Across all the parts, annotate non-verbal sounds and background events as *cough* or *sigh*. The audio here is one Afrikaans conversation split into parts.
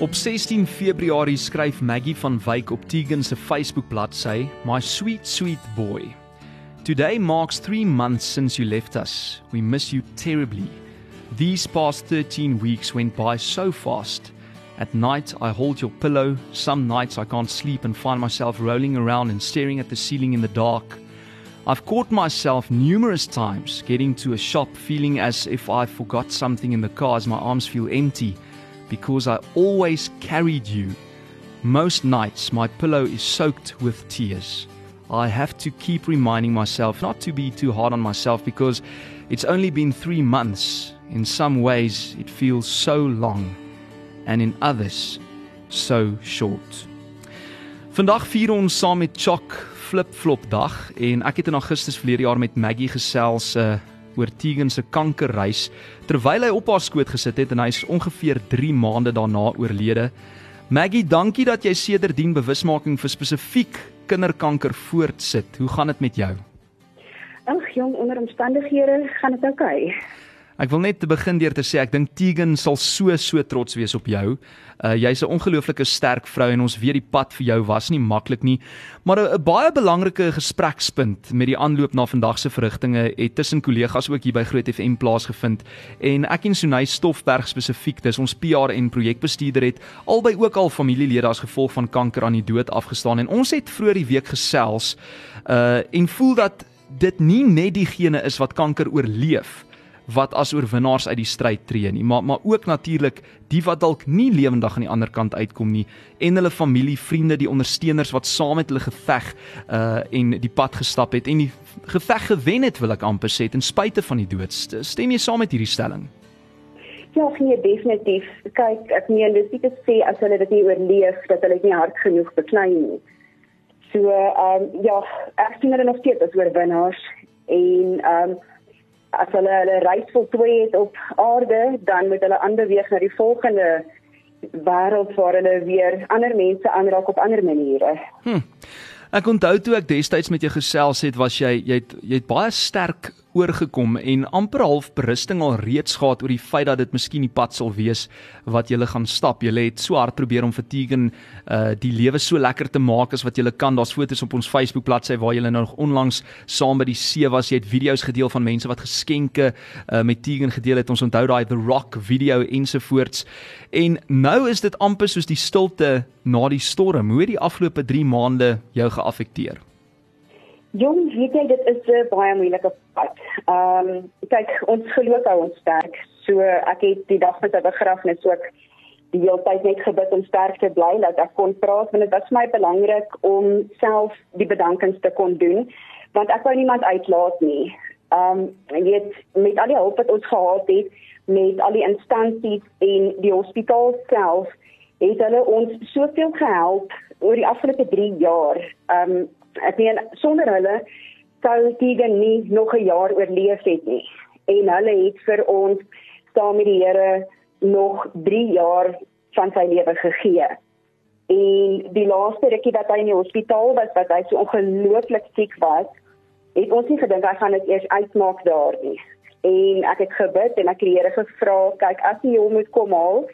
Op 16 Februarie skryf Maggie van Wyk op Tegan se Facebook bladsy, "My sweet sweet boy. Today marks 3 months since you left us. We miss you terribly. These past 13 weeks went by so fast. At night I hold your pillow. Some nights I can't sleep and find myself rolling around and staring at the ceiling in the dark." I've caught myself numerous times getting to a shop feeling as if I forgot something in the car as my arms feel empty because I always carried you. Most nights my pillow is soaked with tears. I have to keep reminding myself not to be too hard on myself because it's only been 3 months. In some ways it feels so long and in others so short. Vandag vier ons saam met Chok Flip-Flop Dag en ek het in Augustus verlede jaar met Maggie gesels uh oor Tegan se kankerreis terwyl hy op haar skoot gesit het en hy is ongeveer 3 maande daarna oorlede. Maggie, dankie dat jy sedertdien bewusmaking vir spesifiek kinderkanker voortsit. Hoe gaan dit met jou? Ag jong, onder omstandighede gaan dit oukei. Okay. Ek wil net te begin deur te sê ek dink Tegan sal so so trots wees op jou. Uh jy's 'n ongelooflike sterk vrou en ons weet die pad vir jou was nie maklik nie, maar 'n baie belangrike gesprekspunt met die aanloop na vandag se verrigtinge het tussen kollegas ook hier by Groot FM plaasgevind en ek en Sunay Stoffberg spesifiek, dis ons PR en projekbestuurder het albei ook al familielede as gevolg van kanker aan die dood afgestaan en ons het vroeër die week gesels uh en voel dat dit nie net diegene is wat kanker oorleef wat as oorwinnaars uit die stryd tree nie, maar maar ook natuurlik die wat dalk nie lewendig aan die ander kant uitkom nie en hulle familie, vriende, die ondersteuners wat saam met hulle geveg uh en die pad gestap het en die geveg gewen het, wil ek amper sê, ten spyte van die dood. Stem jy saam met hierdie stelling? Ja, nee, definitief. Kyk, ek meen dis nie te sê as hulle dit nie oorleef dat hulle nie hard genoeg beklein nie. So, ehm um, ja, ek sien hulle nog steeds as oorwinnaars en ehm um, as hulle hulle reis voltooi het op aarde, dan moet hulle aanbeweeg na die volgende wêreld waar hulle weer ander mense aanraak op ander maniere. Hm. Ek onthou toe ek destyds met jou gesels het, was jy jy het, jy het baie sterk oorgekom en amper half berusting al reeds gehad oor die feit dat dit miskien die pad sal wees wat jy gaan stap. Jy het so hard probeer om Vertigen uh die lewe so lekker te maak as wat jy kan. Daar's foto's op ons Facebook bladsy waar jy nou nog onlangs saam by die see was. Jy het video's gedeel van mense wat geskenke uh met Tigen gedeel het. Ons onthou daai The Rock video ensovoorts. En nou is dit amper soos die stilte na die storm. Hoe het die afgelope 3 maande jou geaffekteer? Jong, weet jy dit is 'n baie moeilike pad. Ehm um, kyk, ons geloof hou ons sterk. So ek het die dag met 'n begrafnis ook die hele tyd net gebid om sterk te bly dat ek kon praat want dit was vir my belangrik om self die bedankings te kon doen want ek wou niemand uitlaat nie. Ehm um, jy weet met al die hulp wat ons gehad het met al die instansies en die hospitaal self het hulle ons soveel gehelp oor die afgelope 3 jaar. Ehm um, ek meen sonder hulle sou Tegan nie nog 'n jaar oorleef het nie en hulle het vir ons saam met die Here nog 3 jaar van sy lewe gegee. En die laaste rukkie wat hy in die hospitaal was, wat hy so ongelooflik siek was, het ons nie gedink hy gaan dit eers uitmaak daar nie. En ek het gebid en ek het die Here gevra, kyk as jy hom moet kom haal,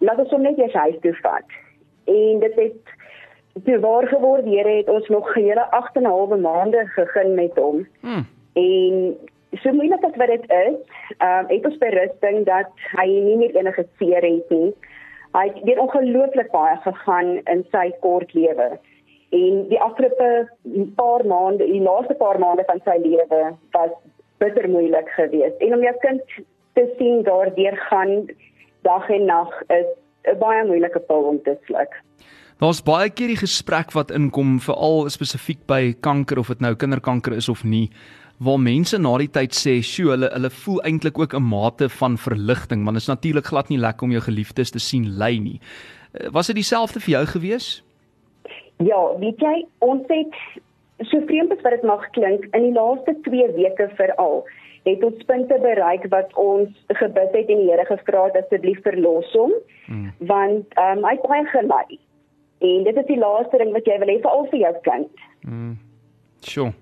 laat ons hom net eers huis toe vat. En dit het toe waar geword Here het ons nog hele 8 en 'n halwe maande gegeen met hom. Hmm. En so moeilik as wat dit is, ehm um, het ons berusting dat hy nie meer enige seer het nie. Hy het weer ongelooflik baie gegaan in sy kort lewe. En die afgelope paar maande, die laaste paar maande van sy lewe was bitter moeilik geweest. En om jou kind te sien daardeur gaan dag en nag is 'n baie moeilike pil om te sluk. Daar's baie keer die gesprek wat inkom veral spesifiek by kanker of dit nou kinderkanker is of nie waar mense na die tyd sê, "Sjoe, hulle hulle voel eintlik ook 'n mate van verligting, want dit is natuurlik glad nie lekker om jou geliefdes te sien ly nie." Eh, was dit dieselfde vir jou gewees? Ja, weet jy, ons het so vreemd as wat dit mag klink, in die laaste 2 weke veral het ons punte bereik wat ons gebid het en die Here gevra het asseblief verlos hom, hmm. want um, hy het baie gelei. En dit is die laaste ding wat jy wil hê vir al vir jou kind. Mm. Sjoe.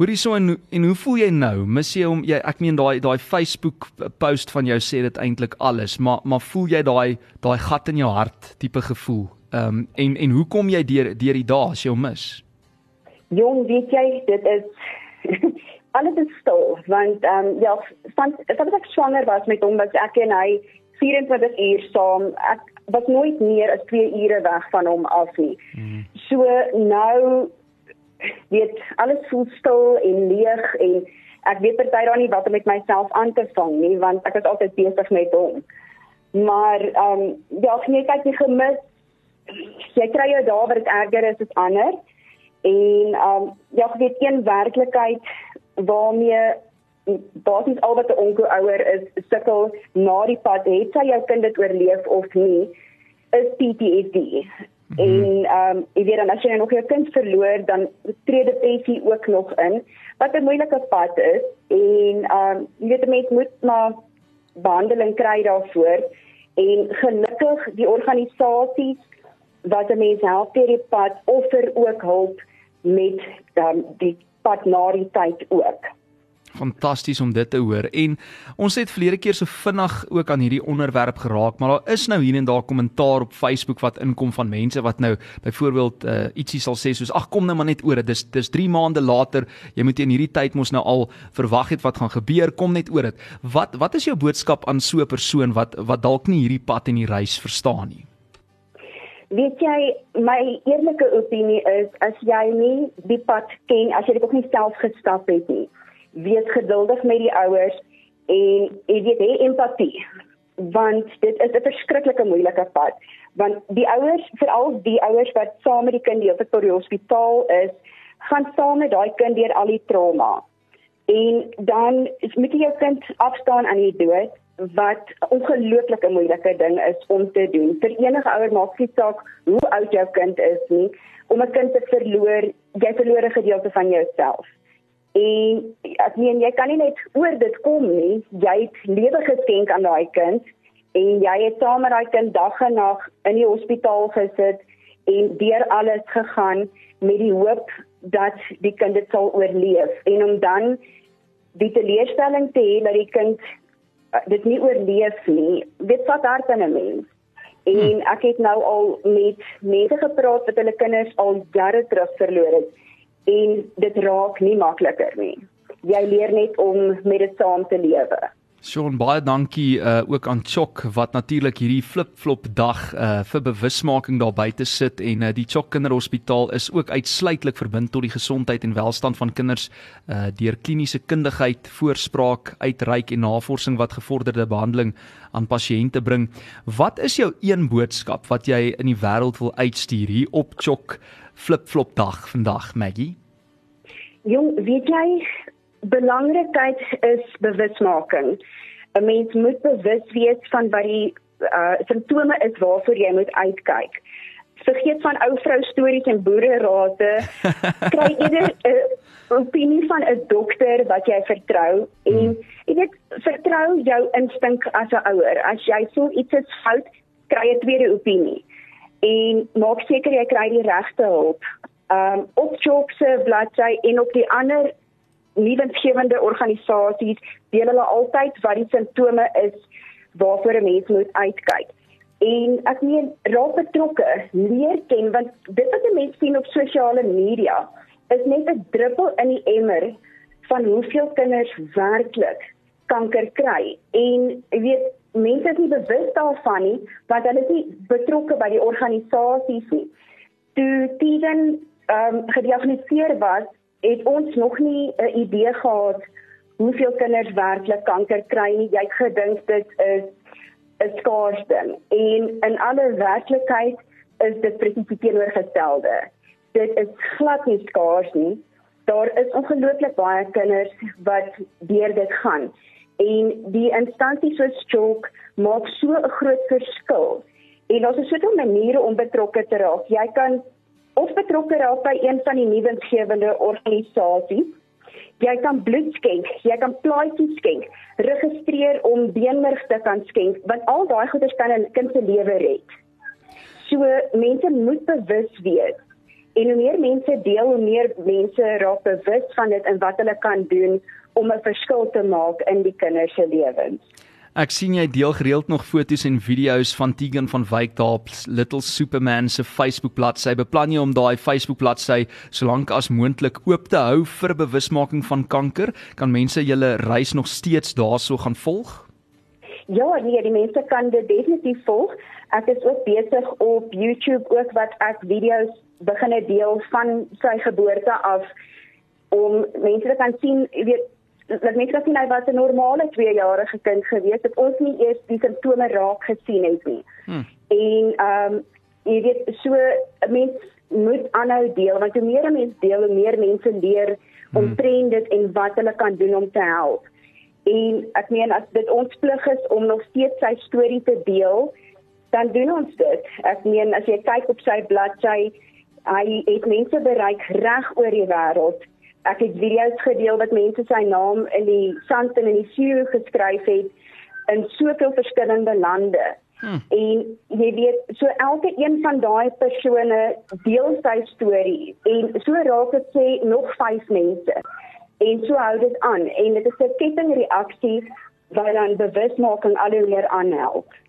Hoorie so en en hoe voel jy nou? Mis jy hom jy ek meen daai daai Facebook post van jou sê dit eintlik alles, maar maar voel jy daai daai gat in jou hart tipe gevoel? Ehm um, en en hoe kom jy deur deur die dae as jy hom mis? Jong, weet jy, dit is *laughs* alles is stil want ehm um, ja, van van ek swanger was met hom was ek en hy 24 uur saam. Ek was nooit meer as 2 ure weg van hom af nie. Mm. So nou weet alles voel stil en leeg en ek weet party daar nie wat om met myself aan te vang nie want ek is altyd besig met hom. Maar ehm um, ja, nee, kyk jy gemis. Jy kry jou dae wat dit erger is as ander. En ehm um, ja, ek weet een werklikheid waarmee basies al wat 'n onkelouer is sukkel na die pad het sy jou kind dit oorleef of nie is PTSD. Mm -hmm. En ehm um, jy weet dan as jy nog jou kind verloor dan tree depressie ook nog in wat 'n moeilike pad is en ehm um, jy weet mense moet maar behandeling kry daarvoor en gelukkig die organisasies wat mense help deur die pad offer ook hulp met um, die pad na die tyd ook. Fantasties om dit te hoor. En ons het verlede keer so vinnig ook aan hierdie onderwerp geraak, maar daar is nou hier en daar kommentaar op Facebook wat inkom van mense wat nou byvoorbeeld uh, ietsie sal sê soos ag kom nou maar net oor dit. Dis dis 3 maande later. Jy moet in hierdie tyd mos nou al verwag het wat gaan gebeur. Kom net oor dit. Wat wat is jou boodskap aan so 'n persoon wat wat dalk nie hierdie pad en die reis verstaan nie? Weet jy, my eerlike opinie is as jy nie die pad ken, as jy dit ook nie self gestap het nie, wees geduldig met die ouers en jy weet hê empatie want dit is 'n verskriklike moeilike pad want die ouers veral die ouers wat saam met die kind deel tot die hospitaal is gaan saam met daai kind deur al die trauma en dan moet jy jou kind afstaan aan die dood wat 'n ongelooflike moeilike ding is om te doen. Vir enige ouer maak dit saak hoe oud jou kind is nie. Om 'n kind te verloor, jy verloor 'n gedeelte van jouself. En ek meen jy kan nie net oor dit kom nie. Jy het lewe geskenk aan daai kind en jy het saam met daai kind dag en nag in die hospitaal gesit en deur alles gegaan met die hoop dat die kind dit sal oorleef en om dan die teleurstelling te hê dat die kind Eh, dit nie oorleef nie. Dit vat hart in 'n mens. En hmm. ek het nou al met mense gepraat wat hulle kinders al jare terug verloor het en dit raak nie makliker nie. Jy leer net om met dit saam te lewe. Sean baie dankie uh, ook aan Chok wat natuurlik hierdie flip-flop dag uh, vir bewusmaking daar buite sit en uh, die Chok Kinderhospitaal is ook uitsluitlik verbind tot die gesondheid en welstand van kinders uh, deur kliniese kundigheid, voorspraak, uitreik en navorsing wat gevorderde behandeling aan pasiënte bring. Wat is jou een boodskap wat jy in die wêreld wil uitstuur hier op Chok flip-flop dag vandag Maggie? Jong, weet jy belangrikheid is bewusmaking. 'n Mens moet bewus wees van wat die uh, simptome is waarvoor jy moet uitkyk. Vergeet van ou vrou stories en boererate. *laughs* Kry eerder 'n uh, opinie van 'n dokter wat jy vertrou en hmm. jy weet vertrou jou instink as 'n ouer. As jy so iets is fout, kry 'n tweede opinie. En maak seker jy kry die regte hulp. Um op Jobse bladsy en op die ander nuwensgewende organisasies deel hulle altyd wat die simptome is waarvoor 'n mens moet uitkyk. En ek meen raak betrokke, leer ken want dit wat 'n mens sien op sosiale media is net 'n druppel in die emmer van hoeveel kinders werklik kanker kry. En jy weet mense is nie bewus daarvan nie want hulle is nie betrokke by die organisasies nie. Toe Steven ehm um, gediagnoseer was het ons nog nie 'n idee gehad hoeveel kinders werklik kanker kry nie. Jy het gedink dit is 'n skaars ding. En in alle werklikheid is dit presies teenoorgestelde. Dit is glad nie skaars nie. Daar is ongelooflik baie kinders wat deur dit gaan. En die instansies soos Chok maak so 'n groot verskil. En ons het soveel maniere om betrokke te raak. Jy kan of betrokke raak by een van die nuwensgewende organisasies. Jy kan bloed skenk, jy kan plaatsies skenk, registreer om beenmerg te kan skenk, want al daai goeders kan 'n kind se lewe red. So mense moet bewus wees En hoe meer mense deel, hoe meer mense raak bewus van dit en wat hulle kan doen om 'n verskil te maak in die kinders se lewens. Ek sien jy deel gereeld nog foto's en video's van Tegan van Wyk daar op Little Superman se Facebook bladsy. Beplan jy om daai Facebook bladsy solank as moontlik oop te hou vir bewusmaking van kanker? Kan mense julle reis nog steeds daarso gaan volg? Ja, nee, die mense kan dit definitief volg. Ek is ook besig op YouTube ook wat ek video's begin deel van sy geboorte af om mense te kan sien, jy weet, dat mense kan sien hy was 'n normale 2-jarige kind gewees het ons nie eers die simptome raak gesien het nie. Hmm. En ehm um, jy weet so mense moet aanhou deel want hoe meer mense deel, hoe meer mense leer om hmm. dit en wat hulle kan doen om te help. En ek meen as dit ons plig is om nog steeds sy storie te deel, dan doen ons dit. Ek meen as jy kyk op sy bladsy, hy het mense bereik reg oor die wêreld ek het video's gedeel wat mense sy naam in die sand en in die see geskryf het in soveel verskillende lande. Hmm. En jy weet, so elke een van daai persone deel sy storie en so raak dit sê nog 5 mense. En so hou dit aan en dit is 'n kettingreaksie wat dan bewusmaking al hoe meer aanhelp.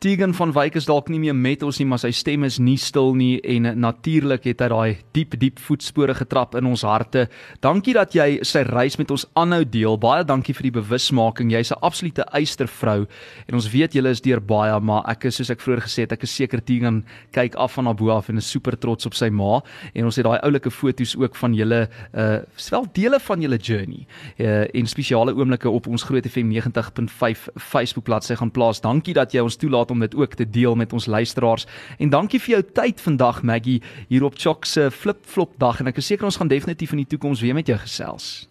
Tegan van Wyk is dalk nie meer met ons nie, maar sy stem is nie stil nie en natuurlik het hy daai diep diep voetspore getrap in ons harte. Dankie dat jy sy reis met ons aanhou deel. Baie dankie vir die bewusmaking. Jy's 'n absolute eystervrou en ons weet jy is deur baie, maar ek is soos ek vroeër gesê het, ek is seker Tegan kyk af van haar bo af en is super trots op sy ma en ons het daai oulike foto's ook van julle uh wel dele van julle journey uh en spesiale oomblikke op ons Groot FM 90.5 Facebook bladsy gaan plaas. Dankie dat jy ons toelaat om dit ook te deel met ons luisteraars. En dankie vir jou tyd vandag Maggie hier op Chok se flip-flop dag en ek is seker ons gaan definitief in die toekoms weer met jou gesels.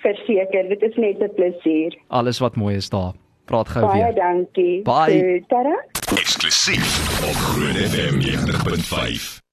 Verseker, dit is net 'n plesier. Alles wat mooi is daar. Praat gou weer. Baie dankie. Bye. Tada. Eksklusief op Groot FM 90.5.